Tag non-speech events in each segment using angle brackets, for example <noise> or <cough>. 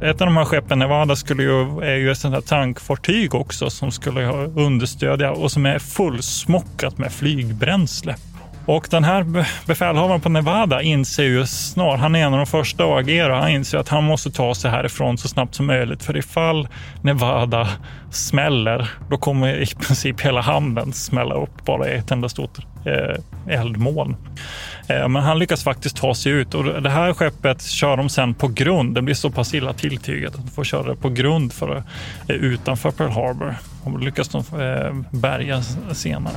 Ett av de här skeppen, Nevada, skulle ju, är ju ett sånt här tankfartyg också som skulle understödja och som är fullsmockat med flygbränsle. Och den här befälhavaren på Nevada inser ju snart, han är en av de första att agera, han inser att han måste ta sig härifrån så snabbt som möjligt. För ifall Nevada smäller, då kommer i princip hela hamnen smälla upp bara i ett enda stort eh, eldmoln. Eh, men han lyckas faktiskt ta sig ut och det här skeppet kör de sen på grund. Det blir så pass illa tilltygat att de får köra det på grund för, eh, utanför Pearl Harbor. Och lyckas de eh, bärga senare.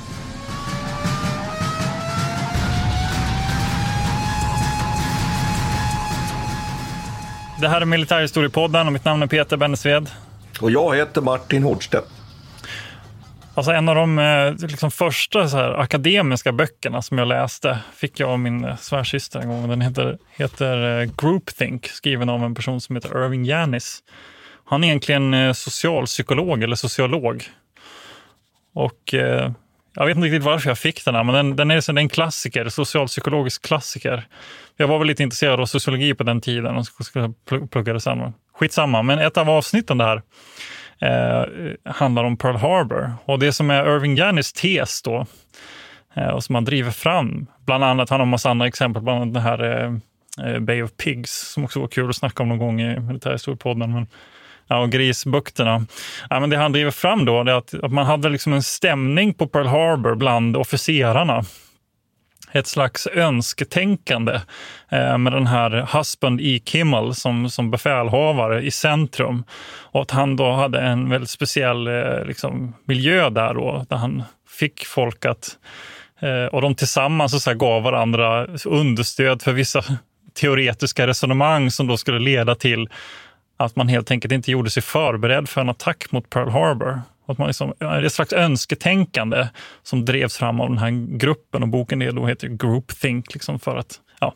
Det här är Militärhistoriepodden och mitt namn är Peter Bennesved. Och jag heter Martin Hårdstedt. Alltså en av de eh, liksom första här, akademiska böckerna som jag läste fick jag av min eh, svärsyster en gång. Den heter, heter eh, Groupthink, skriven av en person som heter Irving Janis. Han är egentligen socialpsykolog eller sociolog. Och jag vet inte riktigt varför jag fick den här, men den, den är en klassiker, socialpsykologisk klassiker. Jag var väl lite intresserad av sociologi på den tiden och skulle plugga det sen. Skitsamma, men ett av avsnitten där eh, handlar om Pearl Harbor. Och det som är Irving Gannis tes då, eh, och som han driver fram, bland annat, han har en massa andra exempel, bland annat den här eh, eh Bay of Pigs, som också var kul att snacka om någon gång i militärhistoriepodden. Men, ja, och grisbukterna. Ja, men det han driver fram då är att, att man hade liksom en stämning på Pearl Harbor bland officerarna ett slags önsketänkande eh, med den här Husband E. Kimmel som, som befälhavare i centrum. Och att han då hade en väldigt speciell eh, liksom, miljö där då, där han fick folk att eh, och de tillsammans så gav varandra understöd för vissa teoretiska resonemang som då skulle leda till att man helt enkelt inte gjorde sig förberedd för en attack mot Pearl Harbor. Att man liksom, ett slags önsketänkande som drevs fram av den här gruppen och boken då heter Groupthink liksom för att, ja,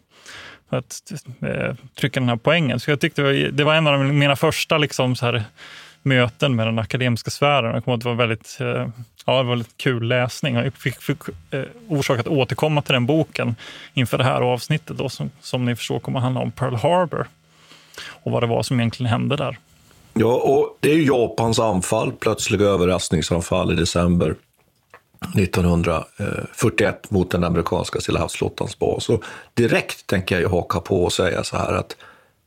för att eh, trycka den här poängen. Så jag tyckte det var, det var en av mina första liksom så här, möten med den akademiska sfären. Jag kommer att det var väldigt, eh, ja, det var väldigt kul läsning. Jag fick, fick eh, orsak att återkomma till den boken inför det här avsnittet då, som, som ni förstår kommer att handla om Pearl Harbor och vad det var som egentligen hände där. Ja, och det är Japans anfall, plötsliga överraskningsanfall i december 1941 mot den amerikanska Stilla havsflottans bas. Och direkt tänker jag haka på och säga så här att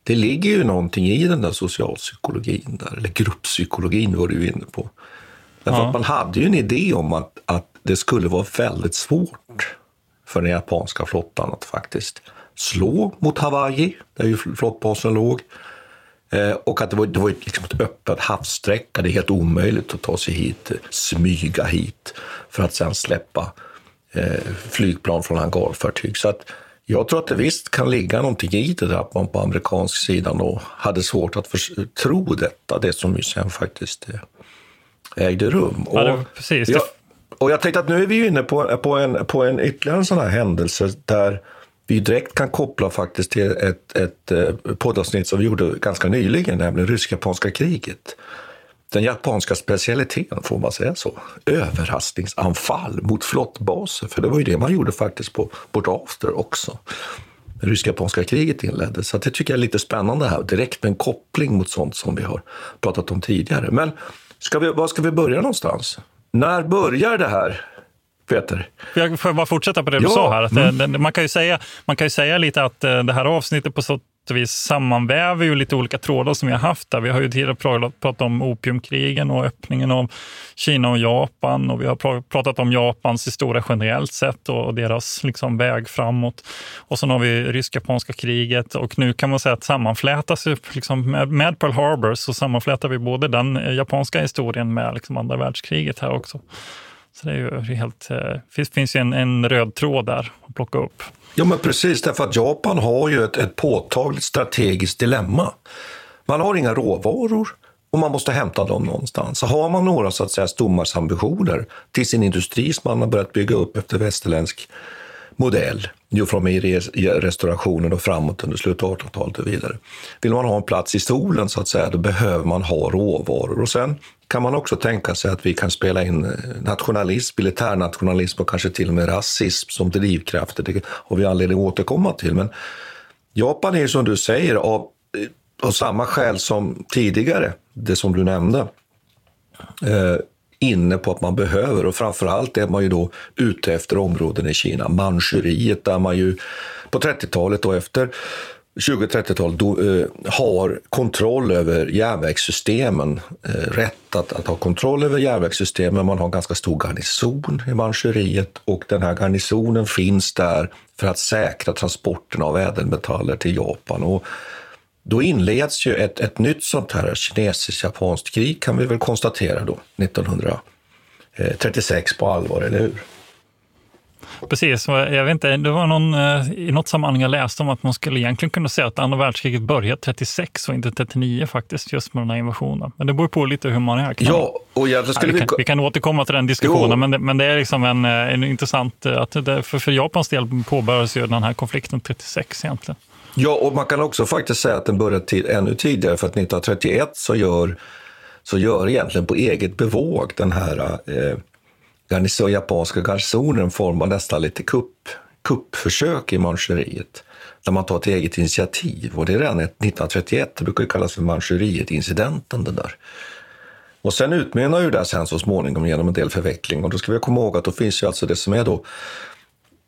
det ligger ju någonting i den där socialpsykologin, där, eller grupppsykologin var du inne på. Därför ja. man hade ju en idé om att, att det skulle vara väldigt svårt för den japanska flottan att faktiskt slå mot Hawaii, där ju flottbasen låg. Eh, och att det var, det var liksom ett öppet havssträcka. Det är helt omöjligt att ta sig hit, smyga hit för att sen släppa eh, flygplan från hangarfartyg. Så att jag tror att det visst kan ligga någonting i det där att man på amerikansk sida då hade svårt att för, tro detta, det som ju sen faktiskt eh, ägde rum. Ja, det, precis. Jag, och jag tänkte att nu är vi inne på, på, en, på en ytterligare en sån här händelse där vi direkt kan koppla faktiskt till ett, ett eh, poddavsnitt som vi gjorde ganska nyligen, nämligen rysk-japanska kriget. Den japanska specialiteten, får man säga så, överraskningsanfall mot flottbaser. För det var ju det man gjorde faktiskt på Port After också. Det rysk-japanska kriget inleddes. Så det tycker jag är lite spännande här, direkt med en koppling mot sånt som vi har pratat om tidigare. Men ska vi, var ska vi börja någonstans? När börjar det här Peter? Jag får bara fortsätta på det du Ja. sa här. Att Mm. det, man, kan ju säga, man kan ju säga lite att eh, det här avsnittet på så vis sammanväver ju lite olika trådar som vi har haft där. Vi har ju tidigare pra- pratat om opiumkrigen och öppningen av Kina och Japan och vi har pra- pratat om Japans historia generellt sett och deras liksom väg framåt. Och sen har vi rysk-japanska kriget och nu kan man säga att sammanflätas liksom med, med Pearl Harbor så sammanflätar vi både den eh, japanska historien med liksom andra världskriget här också. Så det är ju helt, eh, finns, finns ju en, en röd tråd där att plocka upp. Ja, men precis, därför att Japan har ju ett, ett påtagligt strategiskt dilemma. Man har inga råvaror och man måste hämta dem någonstans. Så har man några så att säga stommarsambitioner till sin industri som man har börjat bygga upp efter västerländsk modell, Jo, från restaurationen och framåt under slutet av 1800-talet och vidare. Vill man ha en plats i solen så att säga, då behöver man ha råvaror. Och sen kan man också tänka sig att vi kan spela in eh, nationalism, militärnationalism och kanske till och med rasism som drivkrafter. Det har vi anledning att återkomma till. Men Japan är som du säger av, eh, av samma skäl som tidigare, det som du nämnde, eh, inne på att man behöver och framförallt är man ju då ute efter områden i Kina. Manchuriet där man ju på 30-talet och efter 20-30-talet eh, har kontroll över järnvägssystemen. Eh, rätt att, att ha kontroll över järnvägssystemen. Man har en ganska stor garnison i Manchuriet och den här garnisonen finns där för att säkra transporten av ädelmetaller till Japan. Och då inleds ju ett, ett nytt sånt här kinesiskt-japanskt krig kan vi väl konstatera då, 1936 på allvar, eller hur? Precis, jag vet inte, det var någon, eh, i något sammanhang jag läste om att man skulle egentligen kunna säga att andra världskriget började 36 och inte 39 faktiskt, just med den här invasionen. Men det beror på lite hur man räknar. Ja, och jag, då Ja, skulle vi, kan, vi kan återkomma till den diskussionen, Jo. men det, men det är liksom en, eh, en intressant... eh, Att det, för, för Japans del påbörjades ju den här konflikten 36 egentligen. Ja, och man kan också faktiskt säga att den börjar tid, ännu tidigare, för att 1931 så gör, så gör egentligen på eget bevåg den här eh, garnison, japanska garnisonen formar nästan lite kupp, kuppförsök i Manchuriet, där man tar ett eget initiativ. Och det är redan 1931, det brukar ju kallas för Manchuriet-incidenten det där. Och sen utmynnar ju det sen så småningom genom en del förveckling. Och då ska vi komma ihåg att då finns ju alltså det som är då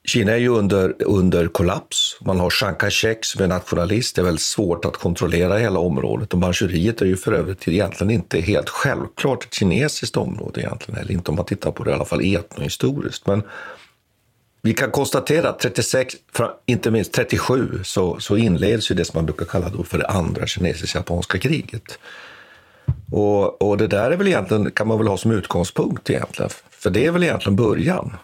Kina är ju under, under kollaps. Man har Chiang Kai-shek som är nationalist. Det är väldigt svårt att kontrollera hela området. Och Manchuriet är ju för övrigt egentligen inte helt självklart ett kinesiskt område egentligen. Eller inte om man tittar på det i alla fall etnohistoriskt. Men vi kan konstatera att 36, inte minst 37, så, så inleds ju det som man brukar kalla då för det andra kinesisk-japanska kriget. Och, och det där är väl egentligen, kan man väl ha som utgångspunkt egentligen. För det är väl egentligen början,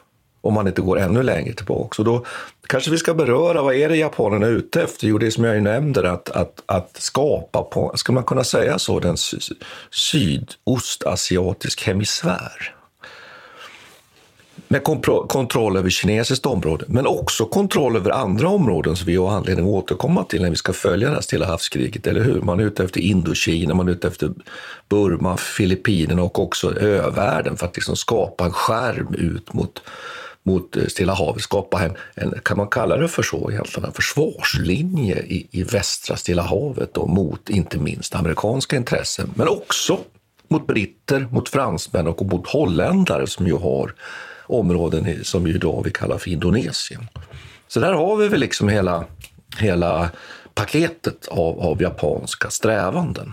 om man inte går ännu längre tillbaka. Så då kanske vi ska beröra, vad är det japanerna är ute efter? Jo, det som jag ju nämnde, att, att, att skapa, på, ska man kunna säga så, den sy- sydostasiatisk hemisfär. Med kontroll över kinesiskt område, men också kontroll över andra områden som vi har anledning att återkomma till när vi ska följa det här Stilla havskriget, eller hur? Man är ute efter Indokina, man är ute efter Burma, Filippinerna och också övärlden för att liksom skapa en skärm ut mot, mot Stilla havet, skapa en, en, kan man kalla det för så egentligen, en försvarslinje i, i västra Stilla havet då, mot inte minst amerikanska intressen, men också mot britter, mot fransmän och mot holländare som ju har områden i- som ju idag vi kallar för Indonesien. Så där har vi väl liksom hela, hela paketet av, av japanska strävanden.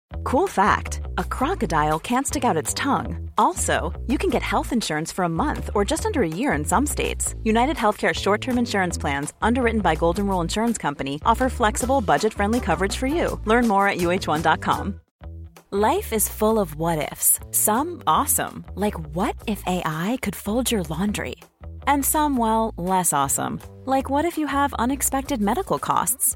Cool fact a crocodile can't stick out its tongue. Also, you can get health insurance for a month or just under a year in some states. United Healthcare short term insurance plans, underwritten by Golden Rule Insurance Company, offer flexible, budget friendly coverage for you. Learn more at uh1.com. Life is full of what ifs, some awesome, like what if AI could fold your laundry? And some, well, less awesome, like what if you have unexpected medical costs?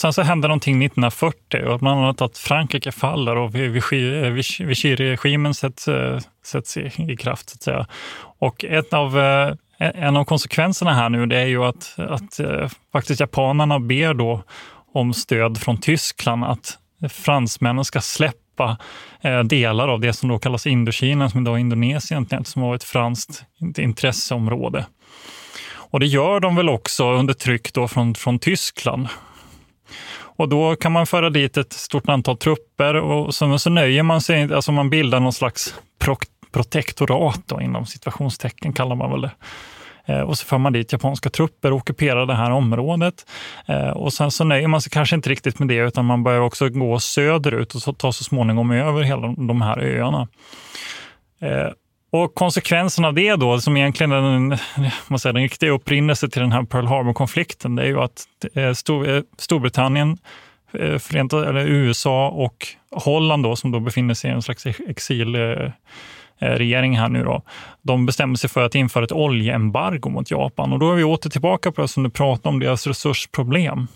Sen så hände någonting 1940 och bland annat att Frankrike faller och Vichy-regimen eh, sätts, eh, sätts i, i kraft. Så att säga. Och ett av eh, e-, en av konsekvenserna här nu det är ju att, att faktiskt japanerna ber då om stöd från Tyskland att fransmännen ska släppa delar av det som då kallas Indokina, som idag är Indonesien, som var ett franskt intresseområde. Och det gör de väl också under tryck då från, från Tyskland. Och då kan man föra dit ett stort antal trupper och så, så nöjer man sig, alltså man bildar någon slags pro, protektorat då, inom situationstecken kallar man väl det. Eh, och så för man dit japanska trupper och ockuperar det här området. Eh, och sen så nöjer man sig kanske inte riktigt med det utan man börjar också gå söderut och ta så småningom över hela de här öarna. Eh, och konsekvensen av det då, som egentligen är den, man säger, den riktiga upprinnelsen till den här Pearl Harbor-konflikten, det är ju att eh, Stor, eh, Storbritannien, eh, Förenta, eller USA och Holland då, som då befinner sig i en slags exilregering, här nu då, de bestämmer sig för att införa ett oljeembargo mot Japan. Och då är vi åter tillbaka på det som du pratade om, deras resursproblem.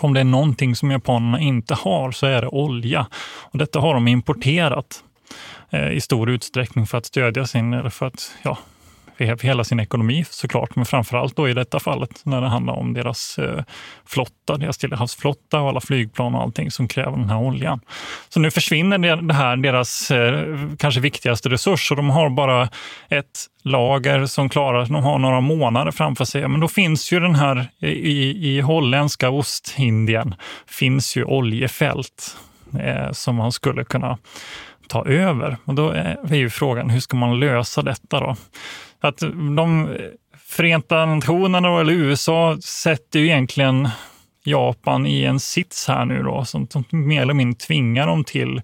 Om det är någonting som japanerna inte har så är det olja. Och detta har de importerat Eh, i stor utsträckning för att stödja sin, eller för att ja, för hela sin ekonomi såklart, men framförallt då i detta fallet när det handlar om deras eh, flotta, deras Stillahavsflotta och alla flygplan och allting som kräver den här oljan. Så nu försvinner det här deras eh, kanske viktigaste resurs och de har bara ett lager som klarar, de har några månader framför sig. Men då finns ju den här i, i holländska Ostindien finns ju oljefält eh, som man skulle kunna ta över. Och då är ju frågan, hur ska man lösa detta då? Att de Förenta Nationerna eller USA sätter ju egentligen Japan i en sits här nu då, som, som mer eller mindre tvingar dem till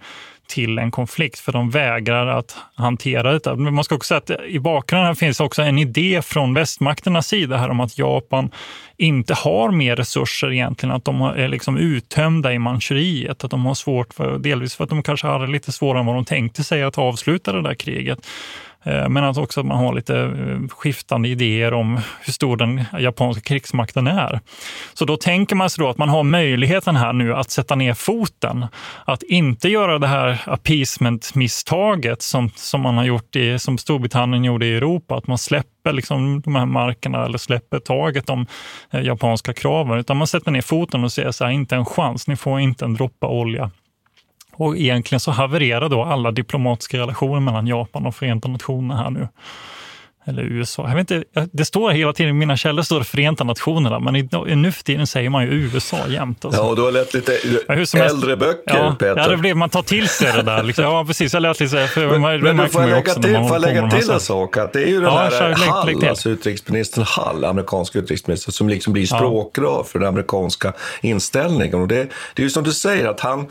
till en konflikt, för de vägrar att hantera detta. Men man ska också säga att i bakgrunden finns också en idé från västmakternas sida här om att Japan inte har mer resurser egentligen, att de är liksom uttömda i Manchuriet, att de har svårt, för, delvis för att de kanske hade lite svårare än vad de tänkte sig att avsluta det där kriget. Eh, men att också man har lite eh, skiftande idéer om hur stor den japanska krigsmakten är. Så då tänker man sig då att man har möjligheten här nu att sätta ner foten. Att inte göra det här appeasement-misstaget som, som man har gjort i, som Storbritannien gjorde i Europa, att man släpper liksom de här markerna eller släpper taget om eh, japanska kraven, utan man sätter ner foten och säger så här, inte en chans, ni får inte en droppe olja och egentligen så havererar då alla diplomatiska relationer mellan Japan och Förenta Nationerna här nu. Eller USA. Jag vet inte, det står hela tiden i mina källor står Förenta Nationerna, men i, nu för tiden säger man ju USA jämt. Alltså. Ja, och du har läst lite ja, äldre böcker, ja, Peter. Ja, det blir, man tar till sig det där. Liksom. Ja, precis. Jag lät lite för, men, men, men får jag lägga till, får jag lägga till en sak? Att det är ju den ja, här Hall, alltså utrikesministern Hall, amerikansk utrikesminister, som liksom blir språkrör för den amerikanska inställningen. Och det, det är ju som du säger, att han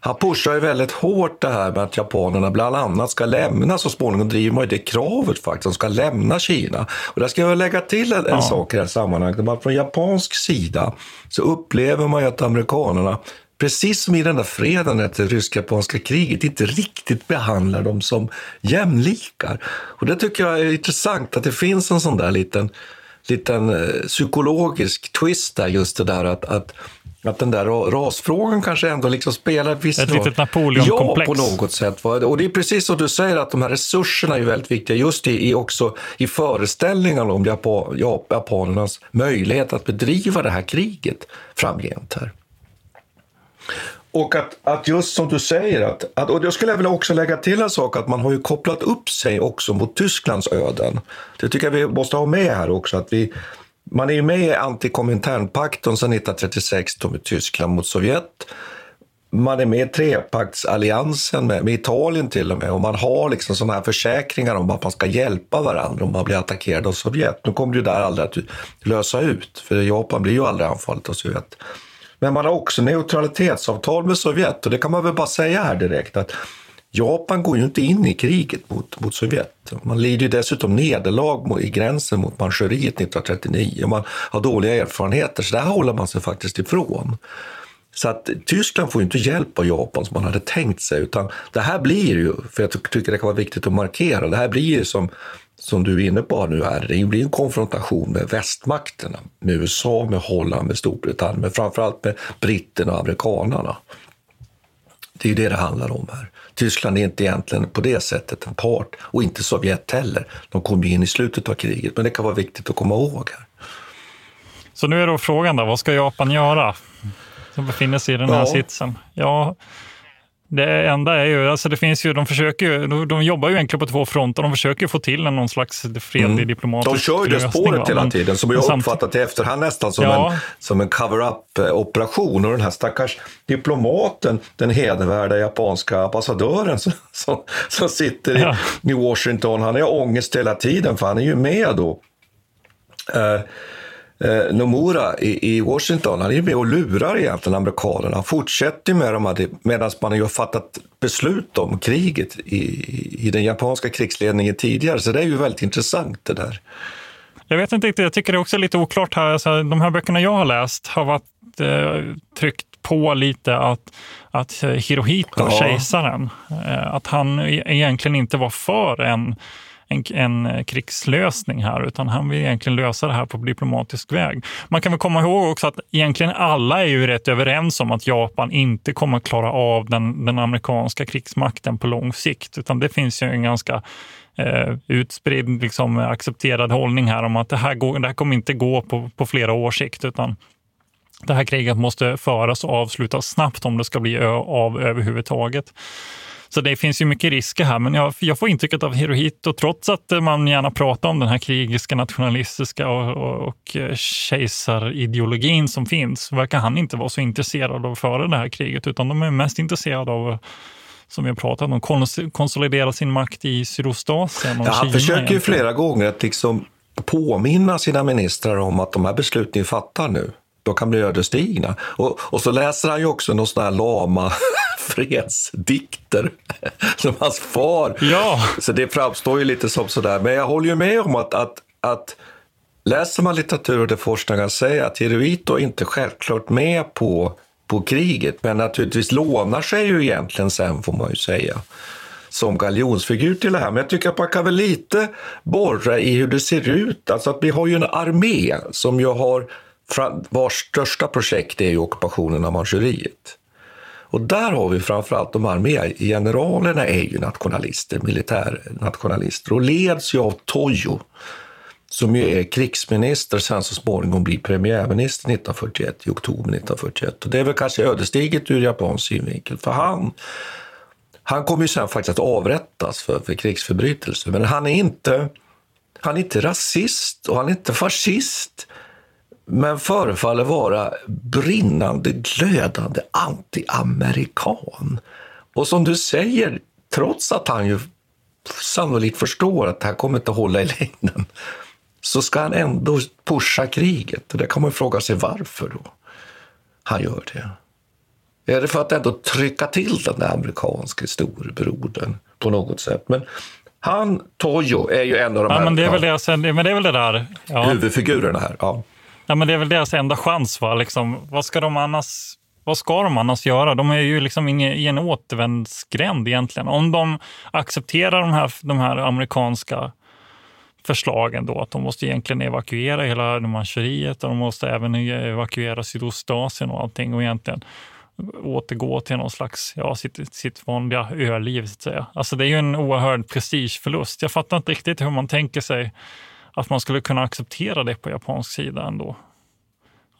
han pushar ju väldigt hårt det här med att japanerna bland annat ska lämna, så småningom driver man ju det kravet faktiskt, de ska lämna Kina. Och där ska jag lägga till en, en ja. sak i det här sammanhanget, att från japansk sida så upplever man ju att amerikanerna precis som i den där freden efter det rysk-japanska kriget, inte riktigt behandlar dem som jämlikar. Och det tycker jag är intressant, att det finns en sån där liten, liten eh, psykologisk twist där, just det där att, att att den där rasfrågan kanske ändå liksom spelar viss roll. Ett litet Napoleon-komplex. Ja, på något sätt. Och det är precis som du säger, att de här resurserna är väldigt viktiga just i, i också i föreställningarna om Japan, japanernas möjlighet att bedriva det här kriget framgent här. Och att, att just som du säger, att, att, och då skulle jag vilja också lägga till en sak, att man har ju kopplat upp sig också mot Tysklands öden. Det tycker jag vi måste ha med här också, att vi, man är ju med i antikominternpakten sedan 1936 med Tyskland mot Sovjet. Man är med i trepaktsalliansen med, med, Italien till och med och man har liksom sådana här försäkringar om att man ska hjälpa varandra om man blir attackerad av Sovjet. Nu kommer det ju där aldrig att lösa ut, för Japan blir ju aldrig anfallet av Sovjet. Men man har också neutralitetsavtal med Sovjet och det kan man väl bara säga här direkt att Japan går ju inte in i kriget mot, mot Sovjet. Man lider ju dessutom nederlag i gränsen mot Manchuriet 1939. Man har dåliga erfarenheter, så där håller man sig faktiskt ifrån. Så att Tyskland får ju inte hjälp av Japan som man hade tänkt sig, utan det här blir ju, för jag tycker det kan vara viktigt att markera, det här blir ju som, som du är inne på nu här, det blir en konfrontation med västmakterna, med USA, med Holland, med Storbritannien, men framförallt med britterna och amerikanarna. Det är ju det det handlar om här. Tyskland är inte egentligen på det sättet en part och inte Sovjet heller. De kom in i slutet av kriget, men det kan vara viktigt att komma ihåg här. Så nu är då frågan då, vad ska Japan göra? Som befinner sig i den här ja. sitsen. Ja, det enda är ju, alltså det finns ju, de försöker ju, de, de jobbar ju egentligen på två fronter. De försöker få till en någon slags fredlig mm. diplomatisk De kör ju det spåret hela tiden, som jag har uppfattat i efterhand nästan som ja. en, som en cover-up-operation. Och den här stackars diplomaten, den hedervärda japanska ambassadören som, som, som sitter ja. i, Washington, han har ångest hela tiden för han är ju med då. Uh, eh, Nomura i, i, Washington, han är med och lurar egentligen amerikanerna. Han fortsätter med dem medan man har fattat beslut om kriget i, i den japanska krigsledningen tidigare. Så det är ju väldigt intressant det där. Jag vet inte riktigt, jag tycker det är också lite oklart här. Alltså, de här böckerna jag har läst har varit eh, tryckt på lite att, att Hirohito, ja. kejsaren, eh, att han e-, egentligen inte var för en en, en krigslösning här, utan han vill egentligen lösa det här på diplomatisk väg. Man kan väl komma ihåg också att egentligen alla är ju rätt överens om att Japan inte kommer klara av den, den amerikanska krigsmakten på lång sikt, utan det finns ju en ganska eh, utspridd, liksom, accepterad hållning här om att det här, går, det här kommer inte gå på, på flera års sikt, utan det här kriget måste föras och avslutas snabbt om det ska bli av överhuvudtaget. Så det finns ju mycket risker här, men jag, jag får intrycket av Hirohito, trots att man gärna pratar om den här krigiska, nationalistiska och, och, och eh, kejsarideologin som finns, verkar han inte vara så intresserad av före det här kriget, utan de är mest intresserade av som vi har pratat om, konsolidera sin makt i Sydostasien och ja, Han Kina försöker ju flera gånger att liksom påminna sina ministrar om att de här besluten ni fattar nu, de kan bli ödesdigra. Och, och så läser han ju också någon sån här lama <laughs> fredsdikter <laughs> som hans far. Ja. Så det framstår ju lite som sådär. Men jag håller ju med om att, att, att läser man litteratur och det forskarna säger att Hirohito är inte självklart med på, på kriget, men naturligtvis lånar sig ju egentligen sen får man ju säga som galjonsfigur till det här. Men jag tycker att man kan väl lite borra i hur det ser ut. Alltså att vi har ju en armé som ju har, vars största projekt är ju ockupationen av Manchuriet. Och där har vi framförallt de armégeneralerna är ju nationalister, militärnationalister och leds ju av Tojo som ju är krigsminister, sen så småningom blir premiärminister 1941, i oktober 1941. Och det är väl kanske ödesdigert ur japansk synvinkel, för han, han kommer ju sen faktiskt att avrättas för, för krigsförbrytelser. Men han är, inte, han är inte rasist och han är inte fascist men förefaller vara brinnande, glödande anti-amerikan. Och som du säger, trots att han ju sannolikt förstår att det här kommer inte att hålla i längden, så ska han ändå pusha kriget. Och det kan man fråga sig varför då han gör det. Är det för att ändå trycka till den där amerikanske storebrodern på något sätt? Men han, Tojo, är ju en av de ja, här men det är väl det, men det, är väl det där. Ja. huvudfigurerna här. Ja. Ja, men det är väl deras enda chans. Va? Liksom, vad, ska de annars, vad ska de annars göra? De är ju liksom i en återvändsgränd egentligen. Om de accepterar de här, de här amerikanska förslagen då att de måste egentligen evakuera hela Manchuriet och de måste även e-, evakuera Sydostasien och allting och egentligen återgå till någon slags, ja, sitt, sitt vanliga öliv. Så att säga. Alltså det är ju en oerhörd prestigeförlust. Jag fattar inte riktigt hur man tänker sig att man skulle kunna acceptera det på japansk sida ändå.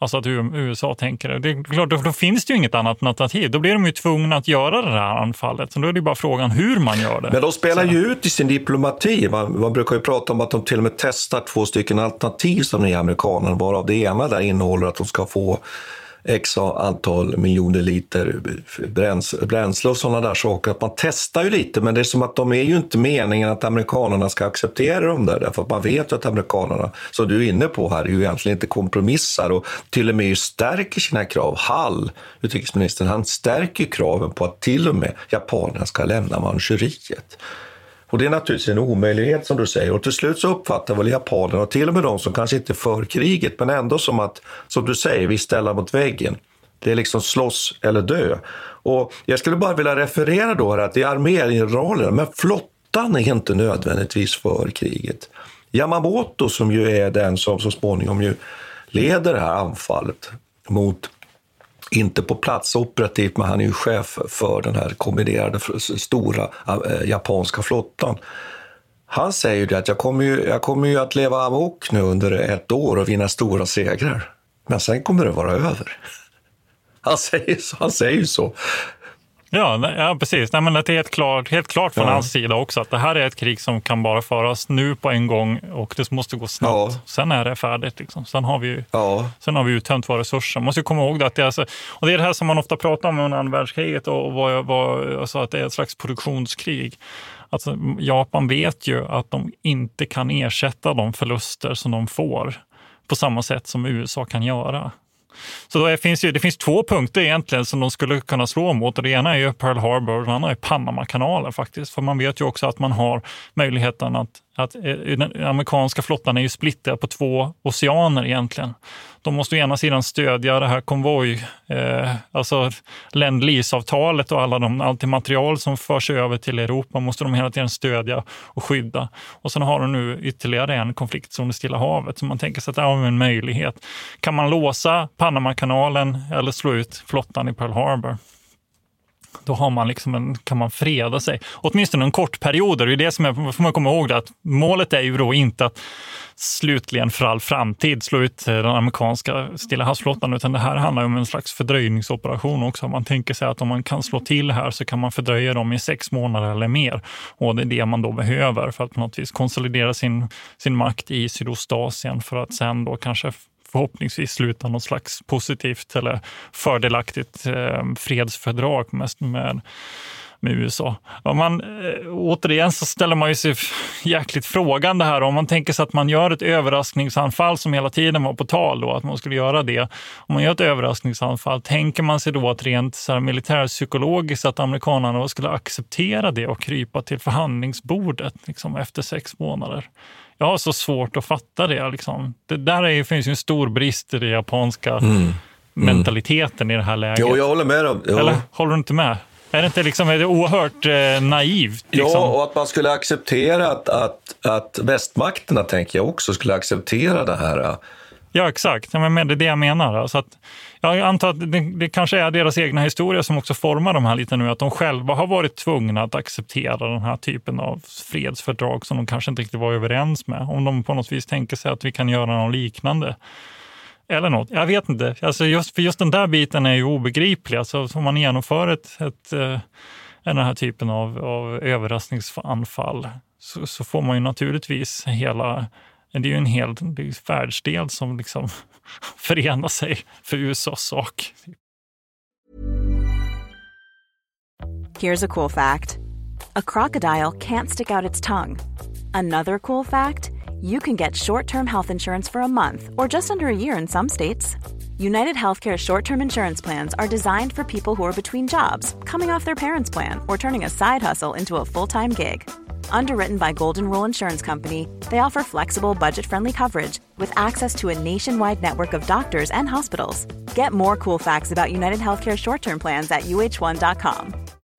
Alltså att USA tänker det. det är klart, då, då, finns det ju inget annat alternativ. Då blir de ju tvungna att göra det här anfallet. Så då är det bara frågan hur man gör det. Men de spelar ju ut i sin diplomati. Man, man, brukar ju prata om att de till och med testar två stycken alternativ som är amerikanerna, varav det ena där innehåller att de ska få x antal miljoner liter bränsle och sådana där saker. Att man testar ju lite, men det är som att de är ju inte meningen att amerikanerna ska acceptera dem där, därför att man vet ju att amerikanerna, som du är inne på här, ju egentligen inte kompromissar och till och med stärker sina krav. Hall, utrikesministern, han stärker kraven på att till och med japanerna ska lämna Manchuriet. Och det är naturligtvis en omöjlighet som du säger. Och till slut så uppfattar väl japanerna, och till och med de som kanske inte är för kriget, men ändå som att, som du säger, vi ställer mot väggen. Det är liksom slåss eller dö. Och jag skulle bara vilja referera då här att det är armégeneralerna, men flottan är inte nödvändigtvis för kriget. Yamamoto som ju är den som så småningom ju leder det här anfallet mot inte på plats operativt, men han är ju chef för den här kombinerade stora eh, japanska flottan. Han säger ju att jag kommer ju, jag kommer ju att leva amok nu under ett år och vinna stora segrar. Men sen kommer det vara över. <laughs> Han säger så. Han säger så. Ja, ja precis. Nej, men det är helt klart, helt klart från ja. hans sida också att det här är ett krig som kan bara föras nu på en gång och det måste gå snabbt. Ja. Sen är det färdigt. Liksom. Sen har vi, ja. sen har vi uttömt våra resurser. Man måste komma ihåg det att det är, alltså, och det är det här som man ofta pratar om under andra världskriget och vad, vad, alltså att det är ett slags produktionskrig. Alltså, Japan vet ju att de inte kan ersätta de förluster som de får på samma sätt som USA kan göra. Så det finns ju, det finns två punkter egentligen som de skulle kunna slå mot. Och det ena är ju Pearl Harbor och den andra är Panamakanalen faktiskt. För man vet ju också att man har möjligheten att att eh, den amerikanska flottan är ju splittrad på två oceaner egentligen. De måste å ena sidan stödja det här konvoj, eh, alltså länd avtalet och alla de, allt det material som förs över till Europa måste de hela tiden stödja och skydda. Och sen har de nu ytterligare en konfliktzon i Stilla havet, så man tänker sig att det är en möjlighet. Kan man låsa Panamakanalen eller slå ut flottan i Pearl Harbor? Då har man liksom en, kan man freda sig. Åtminstone en kort period. Det är det som är, får man komma ihåg det, att målet är ju då inte att slutligen för all framtid slå ut eh, den amerikanska Stilla havsflottan, utan det här handlar om en slags fördröjningsoperation också. Man tänker sig att om man kan slå till här så kan man fördröja dem i sex månader eller mer. Och det är det man då behöver för att på något vis konsolidera sin, sin makt i Sydostasien för att sen då kanske förhoppningsvis sluta något slags positivt eller fördelaktigt eh, fredsfördrag med, med, med USA. Om man, eh, återigen så ställer man ju sig jäkligt frågande här. Om man tänker sig att man gör ett överraskningsanfall som hela tiden var på tal, då, att man skulle göra det. Om man gör ett överraskningsanfall, tänker man sig då att rent så här, militärpsykologiskt att amerikanerna skulle acceptera det och krypa till förhandlingsbordet liksom, efter sex månader? Jag har så svårt att fatta det. Liksom. Det där är, finns ju en stor brist i den japanska mm. mentaliteten i det här läget. Jo, jag håller med. Dem. Eller håller du inte med? Är det inte liksom, är det oerhört eh, naivt? Liksom? Ja, och att man skulle acceptera att, att, att västmakterna, tänker jag också, skulle acceptera det här Ja, exakt. Ja, men det är det jag menar. Alltså att, jag antar att det, det, kanske är deras egna historia som också formar de här lite nu, att de själva har varit tvungna att acceptera den här typen av fredsfördrag som de kanske inte riktigt var överens med. Om de på något vis tänker sig att vi kan göra något liknande. Eller något. Jag vet inte. Alltså just, för just den där biten är ju obegriplig. Alltså, om man genomför ett, ett, eh, den här typen av, av överraskningsanfall så, så får man ju naturligtvis hela det är ju en hel världsdel som liksom <laughs> förenar sig för USAs sak. Here's a cool fact. A crocodile can't stick out its tongue. Another cool fact. You can get short-term health insurance for a month or just under a year in some states. United Healthcare short term insurance plans are designed for people who are between jobs, coming off their parents' plan, or turning a side hustle into a full time gig. Underwritten by Golden Rule Insurance Company, they offer flexible, budget friendly coverage with access to a nationwide network of doctors and hospitals. Get more cool facts about United Healthcare short term plans at uh1.com.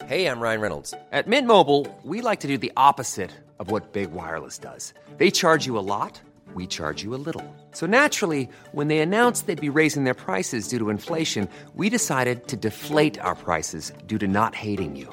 Hey, I'm Ryan Reynolds. At Mint Mobile, we like to do the opposite of what Big Wireless does. They charge you a lot, we charge you a little. So naturally, when they announced they'd be raising their prices due to inflation, we decided to deflate our prices due to not hating you.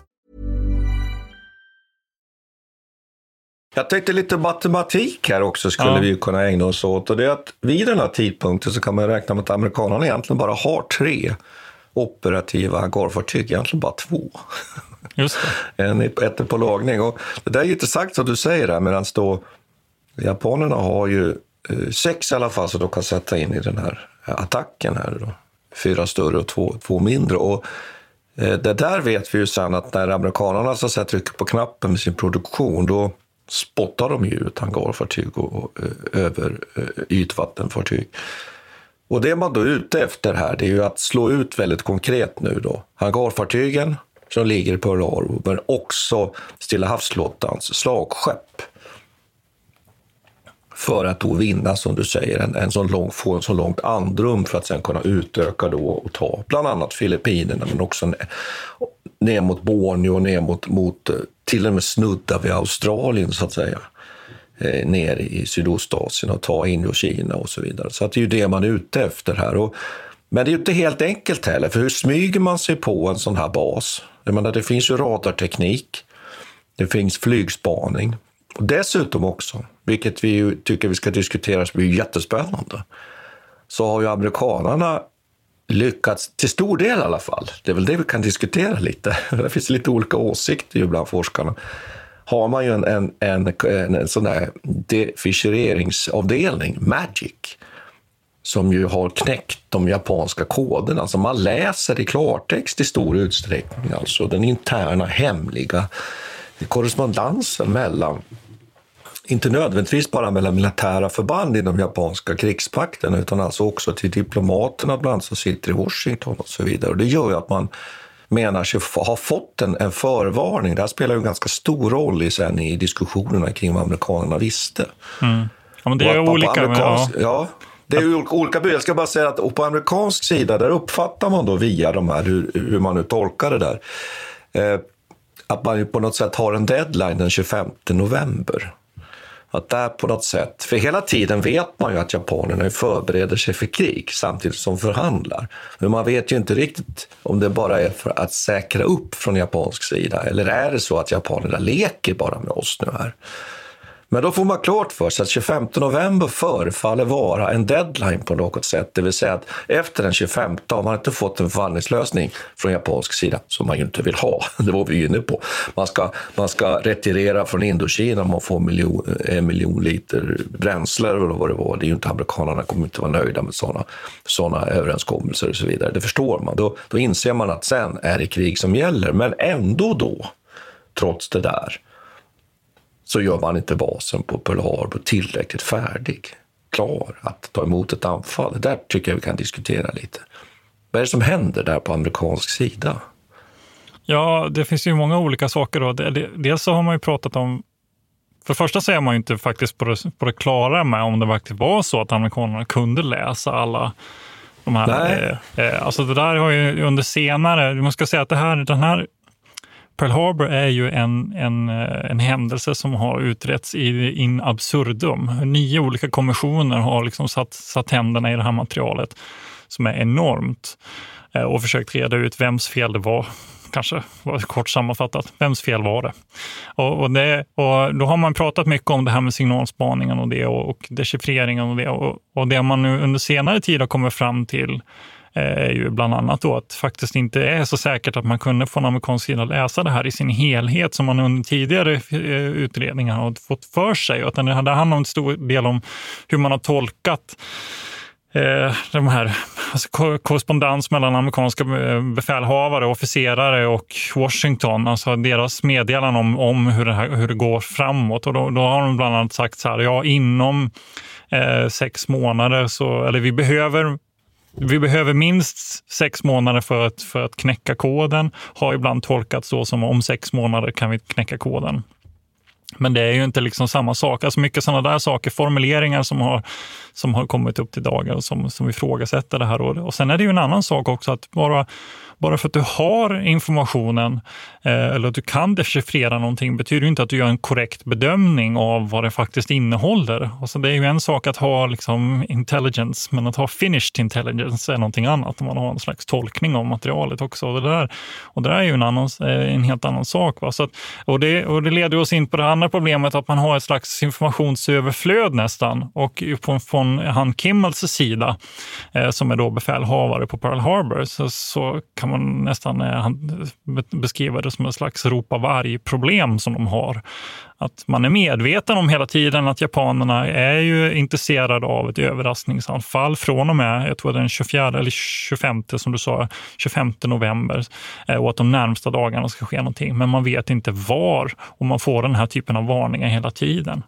Jag tänkte lite matematik här också skulle Ja. vi kunna ägna oss åt. Och det är att vid den här tidpunkten så kan man räkna med att amerikanerna egentligen bara har tre operativa hangarfartyg, egentligen bara två. Just det. <laughs> En, ett är på lagning. Och det där är ju intressant som du säger där, medan då japanerna har ju eh, sex i alla fall som de kan sätta in i den här attacken här. Då. Fyra större och två, två mindre. Och eh, det där vet vi ju sen att när amerikanerna så säga, trycker på knappen med sin produktion, då spottar de ju ut hangarfartyg och, och eh, över eh, ytvattenfartyg. Och det man då är ute efter här, det är ju att slå ut väldigt konkret nu då. Hangarfartygen som ligger på Pearl men också Stilla havsflottans slagskepp. För att då vinna, som du säger, en, en sån lång, få en så långt andrum för att sen kunna utöka då och ta bland annat Filippinerna, men också ner, ner mot Borneo och ner mot, mot eh, till och med snudda vid Australien så att säga. Eh, ner i Sydostasien och ta Indokina och så vidare. Så att det är ju det man är ute efter här. Och, men det är ju inte helt enkelt heller, för hur smyger man sig på en sån här bas? Jag menar, det finns ju radarteknik, det finns flygspaning och dessutom också, vilket vi ju tycker vi ska diskutera som är jättespännande, så har ju amerikanerna lyckats, till stor del i alla fall, det är väl det vi kan diskutera lite, <laughs> det finns lite olika åsikter ju bland forskarna, har man ju en, en, en, en, en sån där deficheringsavdelning, Magic, som ju har knäckt de japanska koderna. Alltså man läser i klartext i stor utsträckning, alltså den interna hemliga korrespondensen mellan inte nödvändigtvis bara mellan militära förband inom japanska krigspakten utan alltså också till diplomaterna bland annat som sitter i Washington och så vidare. Och det gör ju att man menar sig ha fått en, en förvarning. Det här spelar ju en ganska stor roll i, sen i diskussionerna kring vad amerikanerna visste. Ja, men det är olika. Men, ja. ja. Det är ju olika- bud. Jag ska bara säga att på amerikansk sida, där uppfattar man då via de här, hur, hur man nu tolkar det där, eh, att man ju på något sätt har en deadline den 25 november. Att där på något sätt, för hela tiden vet man ju att japanerna förbereder sig för krig samtidigt som förhandlar. Men man vet ju inte riktigt om det bara är för att säkra upp från japansk sida eller är det så att japanerna leker bara med oss nu här. Men då får man klart för sig att 25 november förefaller vara en deadline på något sätt. Det vill säga att efter den 25 har man inte fått en förhandlingslösning från japansk sida, som man ju inte vill ha. <laughs> Det var vi ju inne på. Man ska, man ska retirera från Indokina om man får miljon, en miljon liter bränsle eller vad det var. Det är ju inte amerikanerna kommer inte vara nöjda med sådana såna överenskommelser och så vidare. Det förstår man. Då, då inser man att sen är det krig som gäller. Men ändå då, trots det där, så gör man inte basen på Pearl Harbor tillräckligt färdig, klar att ta emot ett anfall. Det där tycker jag vi kan diskutera lite. Vad är det som händer där på amerikansk sida? Ja, det finns ju många olika saker. Då. Dels så har man ju pratat om för det första så är man ju inte faktiskt på det, på det klara med om det verkligen var så att amerikanerna kunde läsa alla de här. Nej. Eh, eh, alltså det där har ju under senare, man ska säga att det här, den här Pearl Harbor är ju en, en, eh, en händelse som har utretts i in absurdum. Nio olika kommissioner har liksom satt, satt händerna i det här materialet som är enormt eh, och försökt reda ut vems fel det var. Kanske var det kort sammanfattat. Vems fel var det? Och, och det? och då har man pratat mycket om det här med signalspaningen och det och, och dechiffreringen och det. Och, och det man nu under senare tid har kommit fram till Eh, är ju bland annat då att det faktiskt inte är så säkert att man kunde från amerikansk sida läsa det här i sin helhet som man under tidigare eh, utredningar har fått för sig. Utan det handlar om en stor del om hur man har tolkat eh, de här alltså, korrespondens mellan amerikanska befälhavare, officerare och Washington, alltså deras meddelanden om, om hur, det här, hur det går framåt. Och då, då har de bland annat sagt så här, ja inom eh, sex månader så, eller vi behöver vi behöver minst sex månader för att, för att knäcka koden. Har ibland tolkats så som om sex månader kan vi knäcka koden. Men det är ju inte liksom samma sak. Alltså mycket sådana där saker, formuleringar som har, som har kommit upp till dagar och som, som ifrågasätter det här. Och, och sen är det ju en annan sak också att bara bara för att du har informationen eh, eller att du kan dechiffrera någonting betyder inte att du gör en korrekt bedömning av vad det faktiskt innehåller. Alltså det är ju en sak att ha liksom intelligence, men att ha finished intelligence är någonting annat. Man har en slags tolkning av materialet också. Och det där, och det där är ju en, annan, eh, en helt annan sak. Va? Så att, och, det, och det leder oss in på det andra problemet att man har ett slags informationsöverflöd nästan. Och från, från han Kimmels sida, eh, som är då befälhavare på Pearl Harbor, så, så kan man nästan beskriva det som ett slags ropa varg-problem som de har. Att man är medveten om hela tiden att japanerna är ju intresserade av ett överraskningsanfall från och med, jag tror den 24 eller 25, som du sa, 25 november eh, och att de närmsta dagarna ska ske någonting. Men man vet inte var och man får den här typen av varningar hela tiden.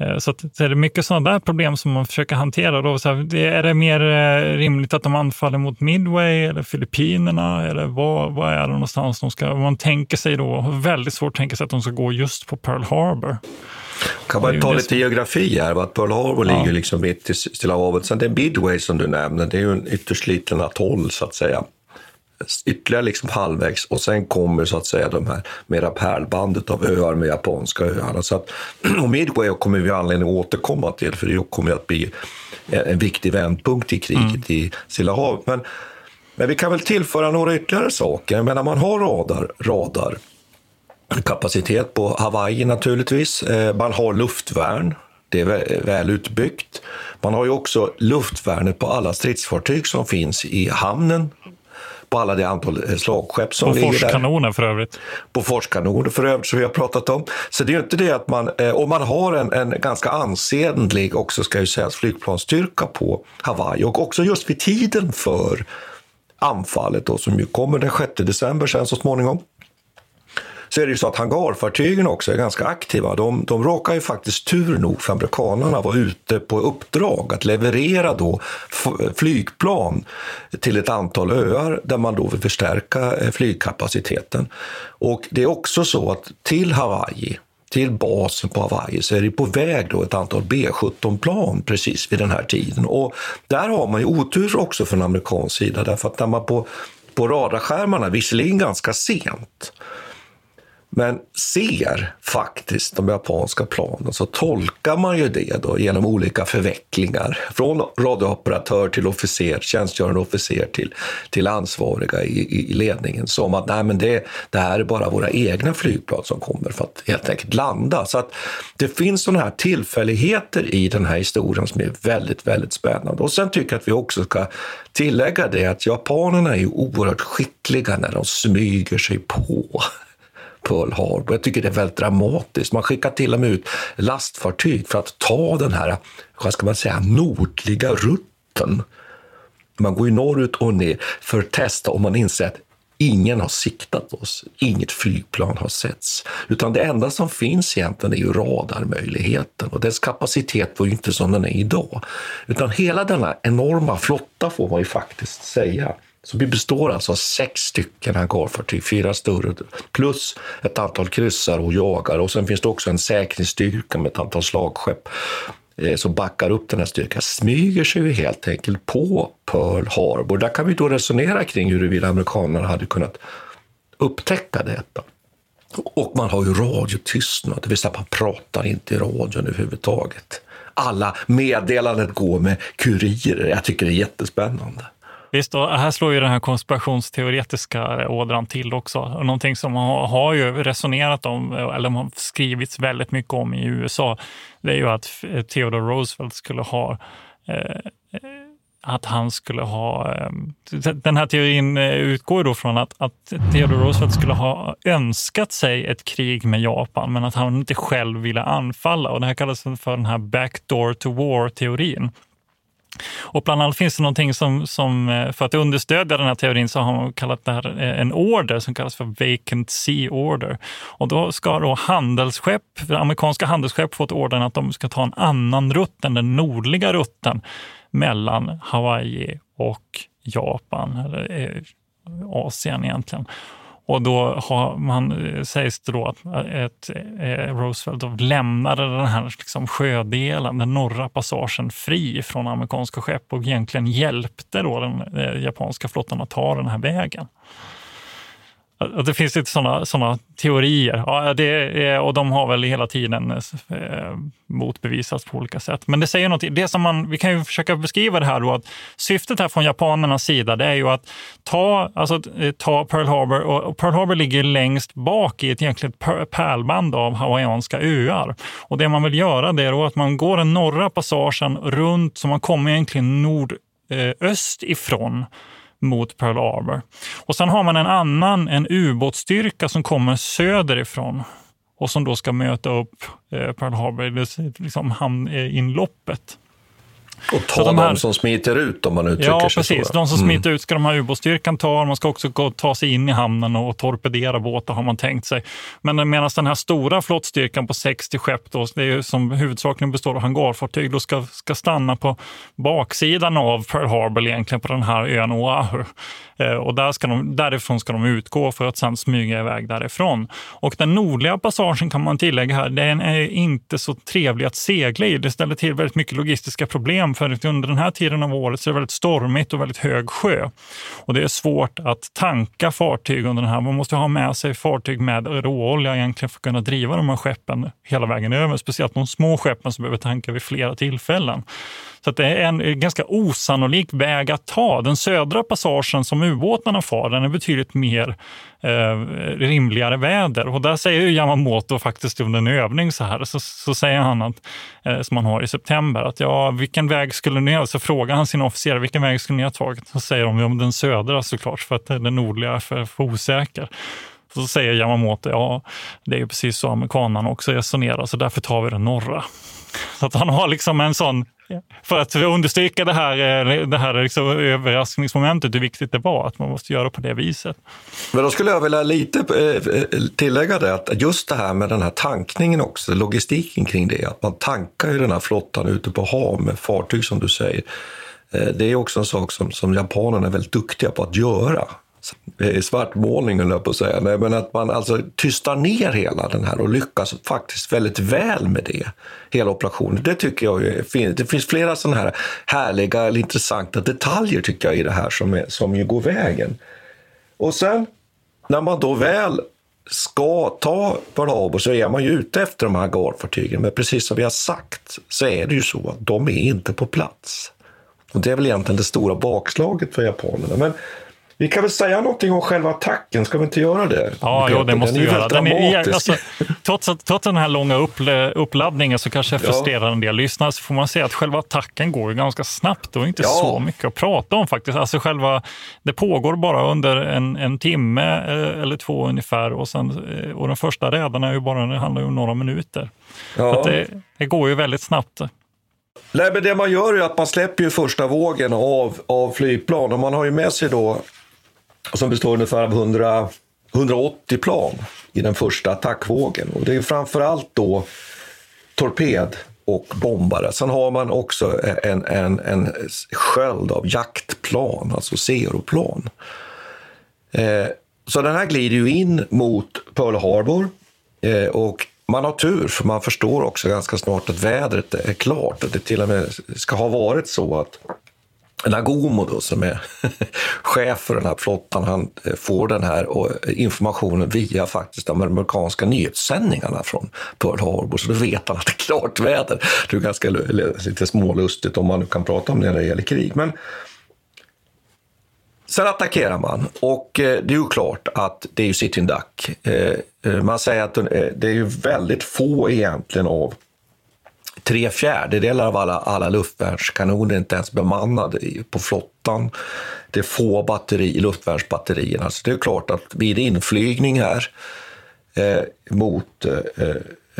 Eh, så, att, så är det mycket sådana där problem som man försöker hantera. Då. Så här, är det mer eh, rimligt att de anfaller mot Midway eller Filippinerna? Eller vad, vad är det någonstans de ska... Man tänker sig då, väldigt svårt att tänka sig att de ska gå just på Pearl Harbor. Kan man ta lite geografi här, att Pearl Harbor ja. ligger liksom mitt i Stilla havet. Sen det är Midway som du nämnde, det är ju en ytterst liten atoll så att säga ytterligare liksom halvvägs och sen kommer så att säga de här mera pärlbandet av öar med japanska öarna. Så att, <clears throat> och Midway kommer vi anledning att återkomma till för det kommer att bli en viktig vändpunkt i kriget mm. i Stilla havet. Men, men vi kan väl tillföra några ytterligare saker. Men när man har radar, radar kapacitet på Hawaii naturligtvis. Eh, man har luftvärn. Det är väl utbyggt. Man har ju också luftvärnet på alla stridsfartyg som finns i hamnen på alla det antal eh, slagskepp som ligger där. Boforskanoner för övrigt. Boforskanoner för övrigt, som vi har pratat om. Så det är ju inte det att man, eh, och man har en, en ganska ansenlig också, ska ju sägas, flygplansstyrka på Hawaii och också just vid tiden för anfallet då, som ju kommer den 6 december sen så småningom så är det ju så att hangarfartygen också är ganska aktiva. De, de råkar ju faktiskt tur nog för amerikanerna vara ute på uppdrag att leverera då flygplan till ett antal öar där man då vill förstärka eh, flygkapaciteten. Och det är också så att till Hawaii till basen på Hawaii så är det på väg då ett antal B-17-plan precis vid den här tiden. Och där har man ju otur också från amerikansk sida därför att när man på, på radarskärmarna, visserligen ganska sent, men ser faktiskt de japanska planen så tolkar man ju det då genom olika förvecklingar. Från radiooperatör till officer, tjänstgörande officer till, till ansvariga i, i ledningen som att nej, men det, det här är bara våra egna flygplan som kommer för att helt enkelt landa. Så att det finns sådana här tillfälligheter i den här historien som är väldigt, väldigt spännande. Och sen tycker jag att vi också ska tillägga det att japanerna är oerhört skickliga när de smyger sig på Pearl Harbor. Jag tycker det är väldigt dramatiskt. Man skickar till och med ut lastfartyg för att ta den här, vad ska man säga, nordliga rutten. Man går ju norrut och ner för att testa om man inser att ingen har siktat oss, inget flygplan har setts. Utan det enda som finns egentligen är ju radarmöjligheten och dess kapacitet var ju inte som den är idag. Utan hela denna enorma flotta får man ju faktiskt säga så vi består alltså av sex stycken hangarfartyg, fyra större, plus ett antal kryssare och jagare. Och sen finns det också en säkerhetsstyrka med ett antal slagskepp eh, som backar upp den här styrkan, smyger sig ju helt enkelt på Pearl Harbor. Där kan vi då resonera kring huruvida amerikanerna hade kunnat upptäcka detta. Och man har ju radiotystnad, det vill säga man pratar inte i radion överhuvudtaget. Alla meddelanden går med kurirer. Jag tycker det är jättespännande. Visst, och här slår ju den här konspirationsteoretiska ådran till också. Någonting som man har ju resonerat om, eller har skrivits väldigt mycket om i USA, det är ju att Theodore Roosevelt skulle ha eh, att han skulle ha... Eh, den här teorin eh, utgår då från att, att Theodore Roosevelt skulle ha önskat sig ett krig med Japan, men att han inte själv ville anfalla. Och det här kallas för den här backdoor to war-teorin. Och bland annat finns det någonting som, som, eh, för att understödja den här teorin så har man kallat det här eh, en order som kallas för vacant sea order. Och då ska då handelsskepp, amerikanska handelsskepp fått ordern att de ska ta en annan rutt än den nordliga rutten mellan Hawaii och Japan, eller eh, Asien egentligen. Och då har man, eh, sägs det då att eh, ett, eh, Roosevelt då lämnade den här liksom sjödelen, den norra passagen, fri från amerikanska skepp och egentligen hjälpte då den eh, japanska flottan att ta den här vägen. Att det finns lite sådana såna teorier. Ja, det är, och de har väl hela tiden eh, motbevisats på olika sätt. Men det säger någonting. Det som man, vi kan ju försöka beskriva det här då, att syftet här från japanernas sida det är ju att ta, alltså, eh, ta Pearl Harbor. Och Pearl Harbor ligger längst bak i ett egentligen pärlband av hawaiianska öar. Och det man vill göra det är då att man går den norra passagen runt, så man kommer egentligen nordöst eh, ifrån mot Pearl Harbor. Och sen har man en annan, en ubåtsstyrka som kommer söderifrån och som då ska möta upp eh, Pearl Harbor, liksom hamninloppet. Eh, och ta de, här, de som smiter ut om man uttrycker ja, sig precis. så. De som smiter ut ska de här ubåtsstyrkan ta. Man ska också gå, ta sig in i hamnen och torpedera båtar har man tänkt sig. Men medan den här stora flottstyrkan på 60 skepp, då, det är som huvudsakligen består av hangarfartyg, då ska, ska stanna på baksidan av Pearl Harbor egentligen på den här ön Oahu. Eh, och där ska de, därifrån ska de utgå för att sen smyga iväg därifrån. Och den nordliga passagen kan man tillägga här, den är inte så trevlig att segla i. Det ställer till väldigt mycket logistiska problem för under den här tiden av året så är det väldigt stormigt och väldigt hög sjö. Och det är svårt att tanka fartyg under den här. Man måste ha med sig fartyg med råolja egentligen för att kunna driva de här skeppen hela vägen över. Speciellt de små skeppen som behöver tanka vid flera tillfällen. Så det är en eh, ganska osannolik väg att ta. Den södra passagen som ubåtarna far, den är betydligt mer eh, rimligare väder. Och där säger Yamamoto faktiskt under en övning så här, så, så säger han att, eh, som han har i september, att ja, vilken väg skulle ni ha? Så frågar han sina officerare, vilken väg skulle ni ha tagit? Så säger de, ja, den södra såklart, för att eh, den nordliga är för, för osäker. Så säger Yamamoto, ja, det är ju precis så amerikanerna också resonerar, så därför tar vi den norra. Så att han har liksom en sån för att understryka det här, eh, det här liksom överraskningsmomentet, hur viktigt det var att man måste göra på det viset. Men då skulle jag vilja lite eh, tillägga det, att just det här med den här tankningen också, logistiken kring det, att man tankar ju den här flottan ute på hav med fartyg som du säger. Eh, det är också en sak som, som japanerna är väldigt duktiga på att göra Eh, svartmålning, höll jag på att säga. Nej, men att man alltså tystar ner hela den här och lyckas faktiskt väldigt väl med det, hela operationen. Det tycker jag är fint. Det finns flera sådana här härliga eller intressanta detaljer tycker jag i det här som, är, som ju går vägen. Och sen när man då väl ska ta Pearl så är man ju ute efter de här garfartygen. Men precis som vi har sagt så är det ju så att de är inte på plats. Och det är väl egentligen det stora bakslaget för japanerna. Men vi kan väl säga någonting om själva attacken, ska vi inte göra det? Ja, jo, det måste vi göra. Den är, alltså, trots, trots den här långa uppladdningen så kanske jag frustrerar ja. en del lyssnare så får man säga att själva attacken går ganska snabbt och inte ja. så mycket att prata om faktiskt. Alltså själva, det pågår bara under en, en timme eh, eller två ungefär och, sen, eh, och den första rädarna är ju bara, det handlar ju om några minuter. Ja. Det, det går ju väldigt snabbt. Nej, men det man gör är att man släpper ju första vågen av, av flygplan och man har ju med sig då som består ungefär av 100, 180 plan i den första attackvågen. Och det är framför allt då torped och bombare. Sen har man också en, en, en sköld av jaktplan, alltså Zeroplan. Eh, så den här glider ju in mot Pearl Harbor eh, och man har tur, för man förstår också ganska snart att vädret är klart. Att det till och med ska ha varit så att Nagomo då, som är <laughs> chef för den här flottan, han eh, får den här eh, informationen via faktiskt de amerikanska nyhetssändningarna från Pearl Harbor, så då vet han att det är klart väder. Det är ganska lite smålustigt om man nu kan prata om det när det gäller krig. Men Sen attackerar man och eh, det är ju klart att det är ju sitting duck. Man säger att det är ju väldigt få egentligen av tre fjärdedelar av alla, alla luftvärnskanoner är inte ens bemannade på flottan. Det är få batteri, luftvärnsbatterier. Så det är klart att vid inflygning här eh, mot eh, eh,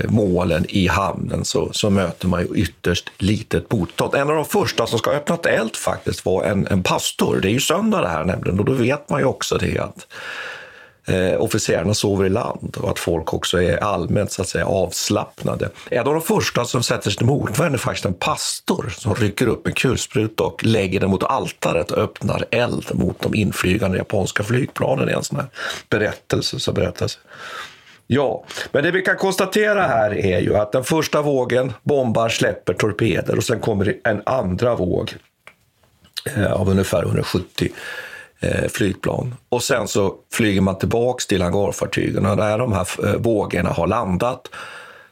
målen i hamnen så, så möter man ju ytterst litet motstånd. En av de första som ska ha öppnat eld faktiskt var en, en pastor. Det är ju söndag det här nämligen och då vet man ju också det att eh, officerarna sover i land och att folk också är allmänt så att säga, avslappnade. En av de första som sätter sig till motvärn är faktiskt en pastor som rycker upp en kulspruta och lägger den mot altaret och öppnar eld mot de inflygande japanska flygplanen Det är en sån här berättelse. som berättas. Ja, men det vi kan konstatera här är ju att den första vågen bombar, släpper torpeder och sen kommer en andra våg eh, av ungefär 170 Eh, flygplan. Och sen så flyger man tillbaks till hangarfartygen och när de här eh, vågorna har landat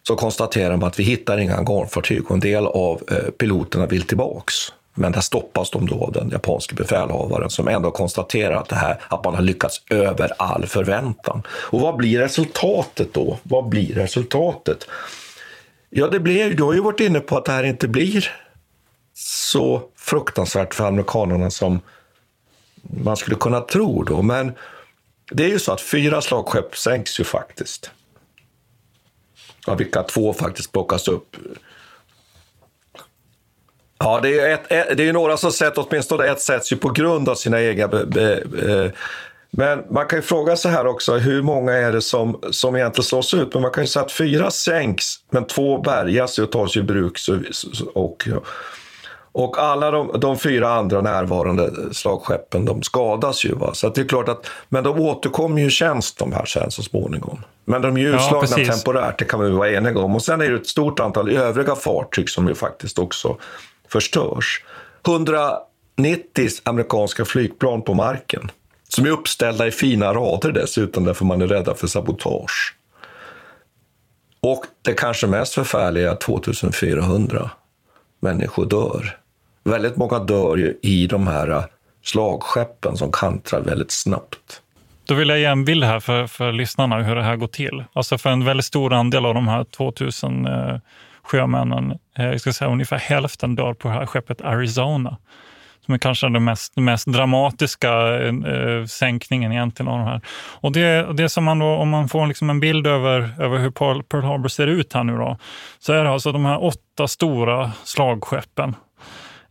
så konstaterar man att vi hittar inga hangarfartyg och en del av eh, piloterna vill tillbaks. Men där stoppas de då av den japanske befälhavaren som ändå konstaterar att, det här, att man har lyckats över all förväntan. Och vad blir resultatet då? Vad blir resultatet? Ja, det blir, du har ju varit inne på att det här inte blir så fruktansvärt för amerikanerna som man skulle kunna tro. Då. Men det är ju så att fyra slagskepp sänks ju faktiskt. Av vilka två faktiskt plockas upp. Ja, det är, ett, det är några som sett, åtminstone ett sätts ju på grund av sina egna... Be, be, be, men man kan ju fråga sig här också, hur många är det som, som egentligen slås ut? Men man kan ju säga att fyra sänks, men två bärgas och tas i bruk. Så, och, och alla de, de, fyra andra närvarande slagskeppen de skadas ju. Va? Så det är klart att, men de återkommer ju i tjänst de här sen så småningom. Men de är ju utslagna ja, temporärt, det kan vi vara eniga om. Och sen är det ett stort antal övriga fartyg som ju faktiskt också förstörs. 190 amerikanska flygplan på marken som är uppställda i fina rader dessutom därför man är rädda för sabotage. Och det kanske mest förfärliga är att 2400 människor dör. Väldigt många dör ju i de här äh, slagskeppen som kantrar väldigt snabbt. Då vill jag ge en bild här för, för lyssnarna hur det här går till. Alltså för en väldigt stor andel av de här 2000 eh, äh, sjömännen, eh, jag ska säga ungefär hälften dör på det här skeppet Arizona. Som är kanske den mest, mest dramatiska eh, eh sänkningen egentligen av de här. Och det, det som man då, om man får liksom en bild över, över hur Pearl Harbor ser ut här nu då, så är det alltså de här åtta stora slagskeppen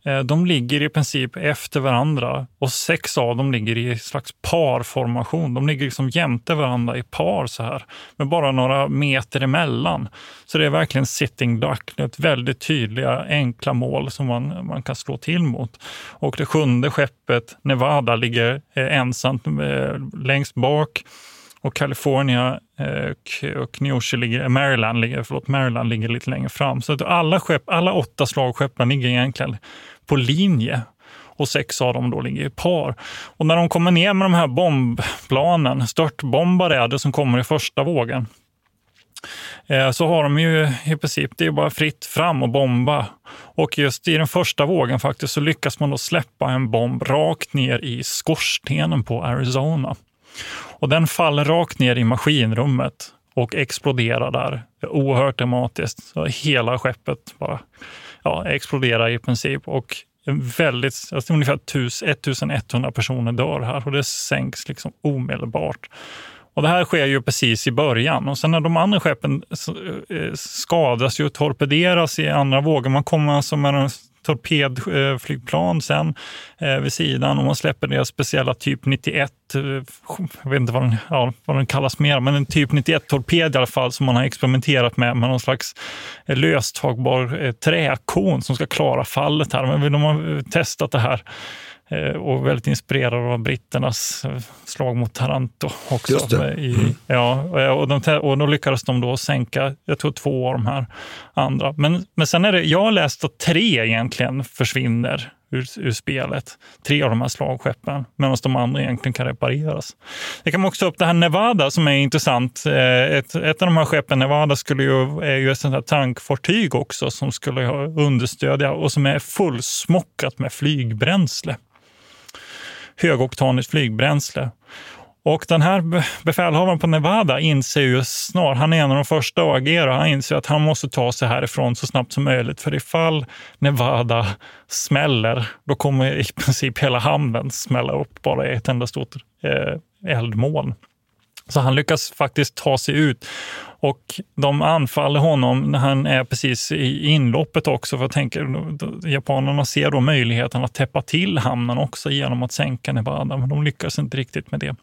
Eh, de ligger i princip efter varandra och sex av dem ligger i slags parformation. De ligger liksom jämte varandra i par så här med bara några meter emellan. Så det är verkligen sitting duck. Det är ett väldigt tydliga, enkla mål som man, man kan slå till mot. Och det sjunde skeppet, Nevada, ligger eh, ensamt eh, längst bak och California och New ligger, Maryland, ligger, förlåt, Maryland ligger lite längre fram. Så att alla, skepp, alla åtta slagskeppen ligger egentligen på linje och sex av dem då ligger i par. Och när de kommer ner med de här bombplanen, störtbombare är det som kommer i första vågen, eh, så har de ju i princip, det är bara fritt fram och bomba. Och just i den första vågen faktiskt så lyckas man då släppa en bomb rakt ner i skorstenen på Arizona. Och den faller rakt ner i maskinrummet och exploderar där. Oerhört dramatiskt. Hela skeppet bara ja, exploderar i princip. Och väldigt, alltså ungefär 1100 personer dör här och det sänks liksom omedelbart. Och det här sker ju precis i början och sen när de andra skeppen eh, skadas och torpederas i andra vågor, man kommer alltså med den torpedflygplan eh, sen eh, vid sidan och man släpper deras speciella typ 91, eh, jag vet inte vad den, ja, vad den kallas mer, men en typ 91-torped i alla fall som man har experimenterat med, med någon slags eh, löstagbar eh, träkon som ska klara fallet här. Men de har testat det här och väldigt inspirerad av britternas eh, slag mot Taranto också. Det. I, mm. ja, och, de, och då lyckades de då sänka, jag tror två av de här andra. Men, men sen är det, jag har läst att tre egentligen försvinner ur, ur, spelet. Tre av de här slagskeppen, medan de andra egentligen kan repareras. Jag kan också upp det här Nevada som är intressant. Eh, ett, ett av de här skeppen, Nevada, skulle ju, är ju ett sånt här tankfartyg också som skulle understödja och som är fullsmockat med flygbränsle högoktanigt flygbränsle. Och den här befälhavaren på Nevada inser ju snart, han är en av de första att agera, han inser att han måste ta sig härifrån så snabbt som möjligt. För ifall Nevada smäller, då kommer i princip hela hamnen smälla upp bara i ett enda stort eh, eldmoln. Så han lyckas faktiskt ta sig ut och de anfaller honom när han är precis i inloppet också. För jag tänker, japanerna ser då möjligheten att täppa till hamnen också genom att sänka Nevada, men de lyckas inte riktigt med det.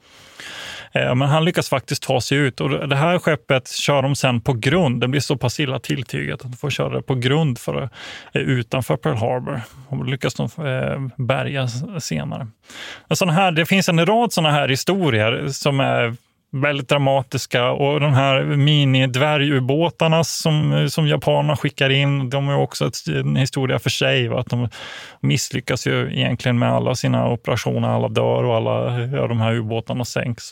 Eh, men han lyckas faktiskt ta sig ut och det här skeppet kör de sen på grund. Det blir så pass illa tilltygat att de får köra det på grund för, eh, utanför Pearl Harbor. Och lyckas de eh, bärga senare. Här, det finns en rad sådana här historier som är väldigt dramatiska. Och de här mini-dvärgubåtarna som, som japanerna skickar in, de är också en historia för sig. Va? Att de misslyckas ju egentligen med alla sina operationer, alla dör och alla ja, de här ubåtarna sänks.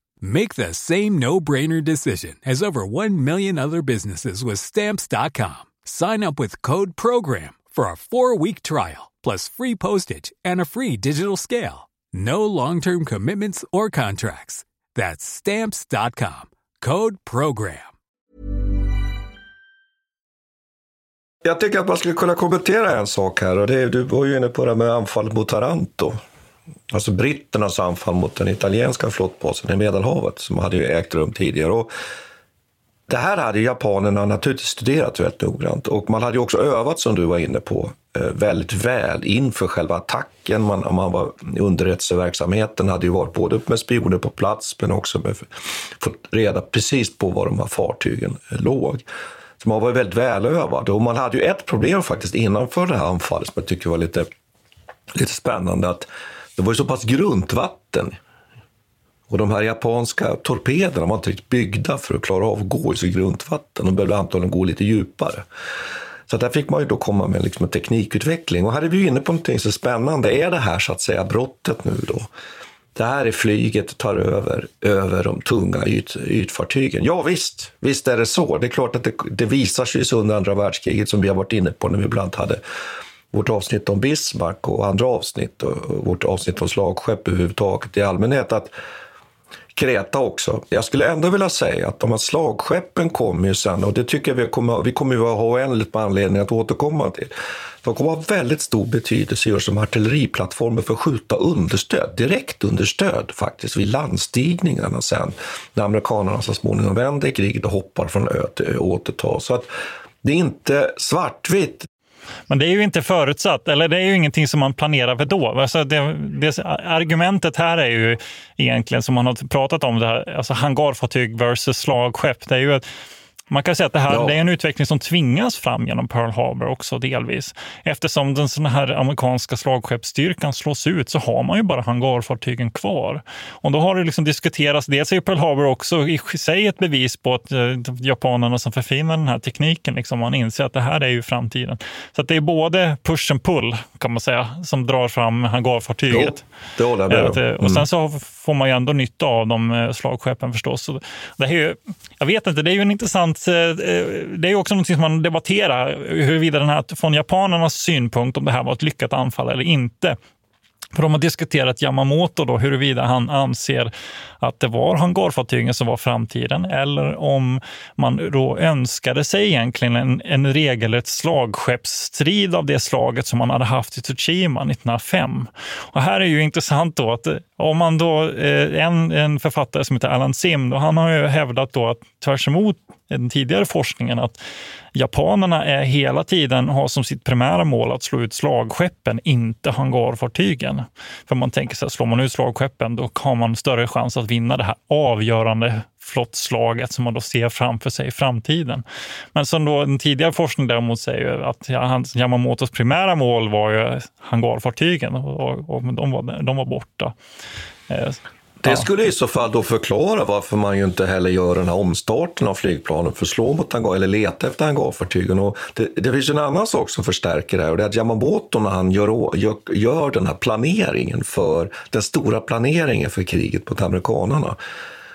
Make the same no-brainer decision as over 1 million other businesses with stamps.com. Sign up with code program for a 4-week trial plus free postage and a free digital scale. No long-term commitments or contracts. That's stamps.com. Code program. Jag tycker att man skulle kunna kommentera en sak här och det du var ju inne på det med anfallet mot Taranto. Alltså britternas anfall mot den italienska flottbasen i Medelhavet som hade ju ägt rum tidigare. Och det här hade japanerna naturligtvis studerat väldigt noggrant och man hade ju också övat, som du var inne på, eh, väldigt väl inför själva attacken. Man, man var, underrättelseverksamheten hade ju varit både med spioner på plats men också med, fått reda precis på var de här fartygen eh, låg. Så man var väldigt välövad och man hade ju ett problem faktiskt innanför det här anfallet som jag tycker var lite, lite spännande. att det var ju så pass grunt vatten. Och de här japanska torpederna var inte riktigt byggda för att klara av att gå i så grunt vatten. De behövde antagligen gå lite djupare. Så där fick man ju då komma med liksom en teknikutveckling. Och här är vi inne på någonting så spännande. Är det här så att säga brottet nu då? Det här är flyget tar över, över de tunga yt, ytfartygen. Ja visst, visst är det så. Det är klart att det, det visar sig under andra världskriget som vi har varit inne på när vi ibland hade vårt avsnitt om Bismarck och andra avsnitt och vårt avsnitt om slagskepp överhuvudtaget i allmänhet att Kreta också. Jag skulle ändå vilja säga att de här slagskeppen kommer ju sen och det tycker jag vi kommer, vi kommer ju ha oändligt med anledning att återkomma till. De kommer ha väldigt stor betydelse just som artilleriplattformar för att skjuta understöd, direkt understöd faktiskt vid landstigningarna sen när amerikanerna så småningom vänder kriget och hoppar från ö till ö och återtar. Så att det är inte svartvitt. Men det är ju inte förutsatt, eller det är ju ingenting som man planerar för då. Alltså det, det, argumentet här är ju egentligen, som man har pratat om, det här, alltså hangarfartyg versus slagskepp. Det är ju att man kan säga att det här ja. det är en utveckling som tvingas fram genom Pearl Harbor också delvis. Eftersom den sån här amerikanska slagskeppsstyrkan slås ut så har man ju bara hangarfartygen kvar. Och då har det liksom diskuterats, dels är Pearl Harbor också i sig ett bevis på att eh, japanerna som förfinar den här tekniken, liksom, man inser att det här är ju framtiden. Så det är både push and pull kan man säga, som drar fram hangarfartyget. Jo, det med om. Eh, Mm. Och sen så får man ju ändå nytta av de eh, slagskeppen förstås. Så Det är ju, jag vet inte, det är ju en intressant att eh, eh, Det är också något som man debatterar, huruvida den här, från japanernas synpunkt, om det här var ett lyckat anfall eller inte. För de har diskuterat Yamamoto då, huruvida han anser att det var hangarfartygen som var framtiden eller om man då önskade sig egentligen en, en regelrätt slagskeppsstrid av det slaget som man hade haft i Tsushima 1905. Och här är ju intressant då att eh, om man då, eh, en, en författare som heter Alan Sim, då, han har ju hävdat då att tvärs emot den tidigare forskningen att japanerna är hela tiden har som sitt primära mål att slå ut slagskeppen, inte hangarfartygen. För man tänker sig att slår man ut slagskeppen då har man större chans att vinna det här avgörande flottslaget som man då ser framför sig i framtiden. Men som då den tidigare forskningen däremot säger att Yamamotos primära mål var ju hangarfartygen och, och de, var, de var borta. Eh, Det skulle i så fall då förklara varför man ju inte heller gör den här omstarten av flygplanen för att slå mot hangar eller leta efter hangarfartygen. Och det, det finns en annan sak som förstärker det här och det är att Yamamoto när han gör, gör, gör den här planeringen för den stora planeringen för kriget mot amerikanerna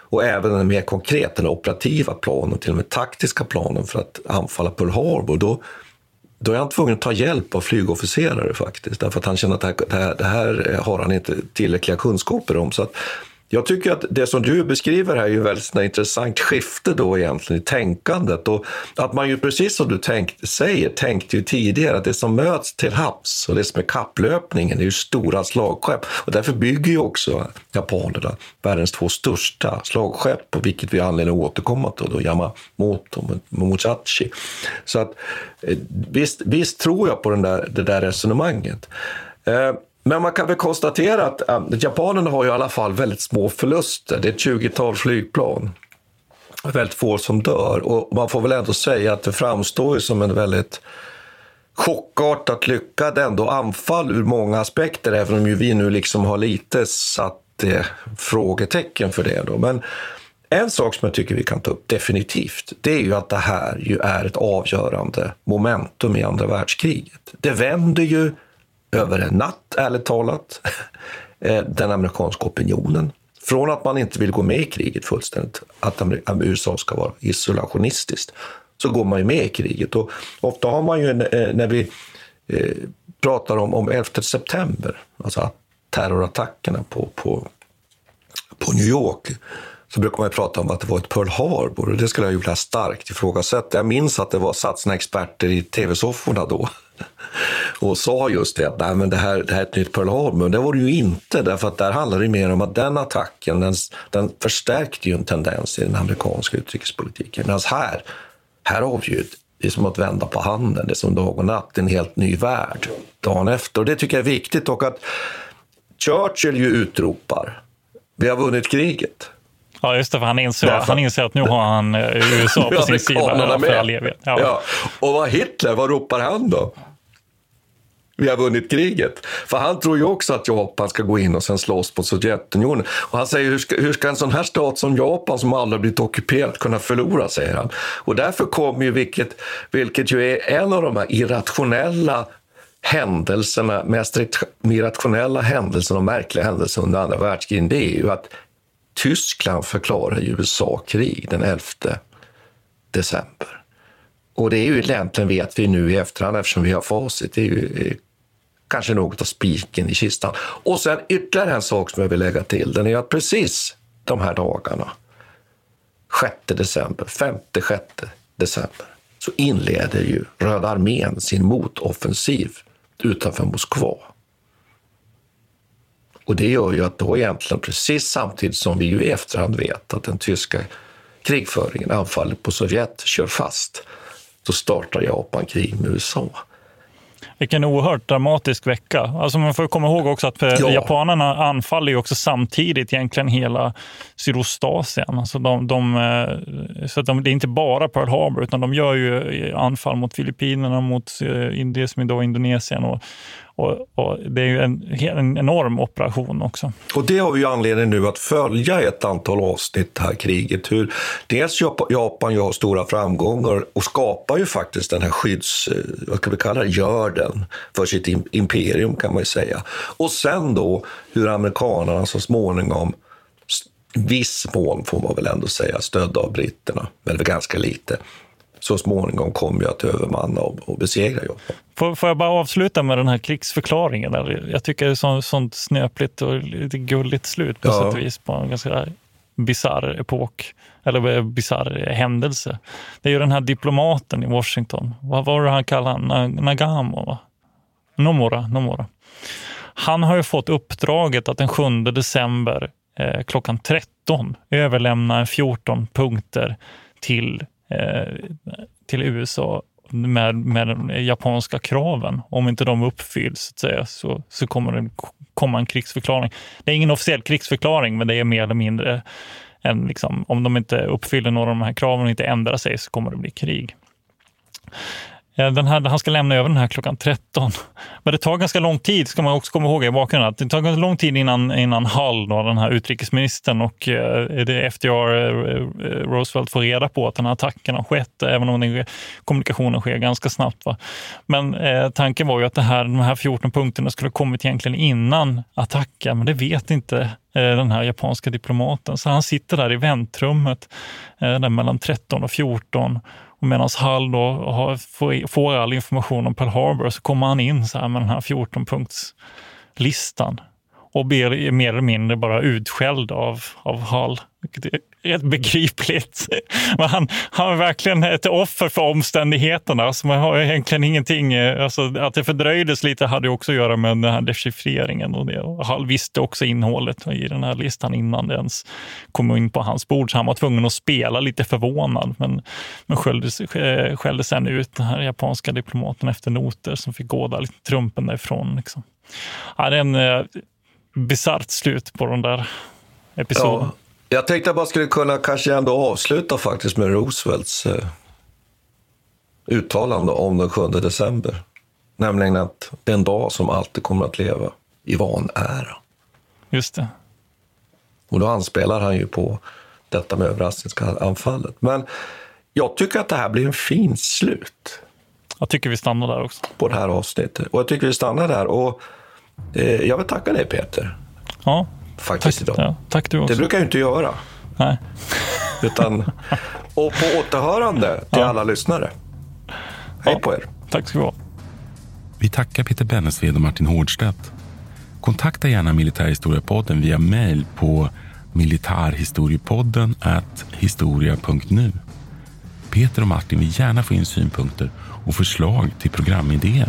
och även den mer konkreta, den operativa planen, till och med taktiska planen för att anfalla Pearl Harbor, då, då är han tvungen att ta hjälp av flygofficerare faktiskt. Därför att han känner att det här, det här, det här har han inte tillräckliga kunskaper om. Så att jag tycker att det som du beskriver här är ju väldigt intressant skifte då egentligen i tänkandet. Och att man ju precis som du tänkt, säger, tänkte ju tidigare att det som möts till havs och det som är kapplöpningen är ju stora slagskepp. Och därför bygger ju också japanerna världens två största slagskepp, på vilket vi har anledning att återkomma till, då, Yamamoto och Momochachi. Så att eh, visst, visst tror jag på den där, det där resonemanget. Eh, men man kan väl konstatera att äh, japanerna har ju i alla fall väldigt små förluster. Det är ett 20-tal flygplan. Väldigt få som dör. Och man får väl ändå säga att det framstår ju som en väldigt chockartat lyckad ändå anfall ur många aspekter, även om ju vi nu liksom har lite satt eh, frågetecken för det. Då. Men en sak som jag tycker vi kan ta upp definitivt, det är ju att det här ju är ett avgörande momentum i andra världskriget. Det vänder ju över en natt, ärligt talat, <laughs> eh, den amerikanska opinionen. Från att man inte vill gå med i kriget fullständigt, att USA ska vara isolationistiskt, så går man ju med i kriget. Och ofta har man ju, eh, när vi eh, pratar om, om 11 september, alltså terrorattackerna på, på, på New York, så brukar man prata om att det var ett Pearl Harbor och det skulle jag ju vilja starkt ifrågasätta. Jag minns att det var satt sina experter i tv-sofforna då och sa just det att Nej, men det, här, det här är ett nytt Pearl Harbor. Men det var det ju inte, därför att där handlar det mer om att den attacken den, den förstärkte ju en tendens i den amerikanska utrikespolitiken. Medan här, här har vi ju det är som att vända på handen, det är som dag och natt, en helt ny värld dagen efter. Och det tycker jag är viktigt och att Churchill ju utropar, vi har vunnit kriget. Ja, just det, för han inser, han inser att nu har han eh, USA <laughs> på sin sida. Ja. ja. Och vad Hitler, vad ropar han då? Vi har vunnit kriget. För han tror ju också att Japan ska gå in och sen slåss mot Sovjetunionen. Och han säger, hur ska, hur ska en sån här stat som Japan, som aldrig blivit ockuperat, kunna förlora, säger han. Och därför kommer ju, vilket, vilket ju är en av de här irrationella händelserna, mest irrationella händelserna och märkliga händelserna under andra världskriget, det är ju att Tyskland förklarar ju USA krig den 11 december. Och det är ju egentligen, vet vi nu i efterhand eftersom vi har facit, det är ju eh, kanske något av spiken i kistan. Och sen ytterligare en sak som jag vill lägga till, den är att precis de här dagarna, 6 december, 5-6 december, så inleder ju Röda armén sin motoffensiv utanför Moskva. Och det gör ju att då egentligen precis samtidigt som vi ju i efterhand vet att den tyska krigföringen, anfallet på Sovjet, kör fast, så startar Japan krig med USA. Vilken oerhört dramatisk vecka. Alltså man får komma ihåg också att ja. japanerna anfaller ju också samtidigt egentligen hela Sydostasien. Alltså de, de, så de, det är inte bara Pearl Harbor, utan de gör ju anfall mot Filippinerna, mot det som idag är Indonesien och, och, och det är ju en, en, enorm operation också. Och det har vi ju anledning nu att följa ett antal avsnitt det här kriget. Hur dels Japan ju har stora framgångar och skapar ju faktiskt den här skydds, eh, vad kan vi kalla det, görden för sitt imperium kan man ju säga. Och sen då hur amerikanerna så småningom viss mån får man väl ändå säga, stödda av britterna, men ganska lite, så småningom kommer jag att övermanna och, och besegra Japan. Får, får jag bara avsluta med den här krigsförklaringen? Där? Jag tycker det är så, sånt snöpligt och lite gulligt slut på ja. sätt och vis på en ganska bisarr epok, eller bisarr händelse. Det är ju den här diplomaten i Washington, vad var det han kallade Nagamo? Va? Nomura, Nomura. Han har ju fått uppdraget att den 7 december eh, klockan 13 överlämna 14 punkter till, eh, Eh, till USA med, med de japanska kraven. Om inte de uppfylls så, säga, så, så kommer det komma en krigsförklaring. Det är ingen officiell krigsförklaring, men det är mer eller mindre en, liksom, om de inte uppfyller några av de här kraven och inte ändrar sig så kommer det bli krig. Eh, den här, han ska lämna över den här klockan 13. Men det tar ganska lång tid, ska man också komma ihåg i bakgrunden. Att det tar ganska lång tid innan, innan Hull, då, den här utrikesministern och eh, FDR eh, Roosevelt får reda på att den här attacken har skett, även om den, kommunikationen sker ganska snabbt. Va? Men eh, tanken var ju att det här, de här 14 punkterna skulle ha kommit egentligen innan attacken, men det vet inte eh, den här japanska diplomaten. Så han sitter där i väntrummet eh, där mellan 13 och 14 medan Hall då har, får, all information om Pearl Harbor så kommer han in så här med den här 14-punktslistan och blir mer eller mindre bara utskälld av, av Hall vilket rätt begripligt. <laughs> Men han, han är verkligen ett offer för omständigheterna. Så man har egentligen ingenting, eh, alltså, att det fördröjdes lite hade också att göra med den här dechiffreringen. Och det. Han visste också innehållet i den här listan innan det ens kom in på hans bord. Så han var tvungen att spela lite förvånad. Men, men skällde, skällde sen ut den här japanska diplomaten efter noter som fick gå där lite trumpen därifrån. Liksom. Ja, det är en eh, bisarrt slut på den där episoden. Ja. Jag tänkte att man skulle kunna kanske ändå avsluta faktiskt med Roosevelts eh, uttalande om den 7 december. Nämligen att det är en dag som alltid kommer att leva i vanära. Just det. Och då anspelar han ju på detta med överraskningsanfallet. Men jag tycker att det här blir en fin slut. Jag tycker vi stannar där också. På det här avsnittet. Och jag tycker vi stannar där. Och eh, jag vill tacka dig Peter. Ja, faktiskt tack, idag. Ja, tack du också. Det brukar jag inte göra. Nej. <laughs> Utan, och på återhörande till ja. alla lyssnare. Hej ja, på er. Tack ska du ha. Vi tackar Peter Bennesved och Martin Hårdstedt. Kontakta gärna Militärhistoriepodden via mejl på militarhistoriepodden historia.nu. Peter och Martin vill gärna få in synpunkter och förslag till programidéer.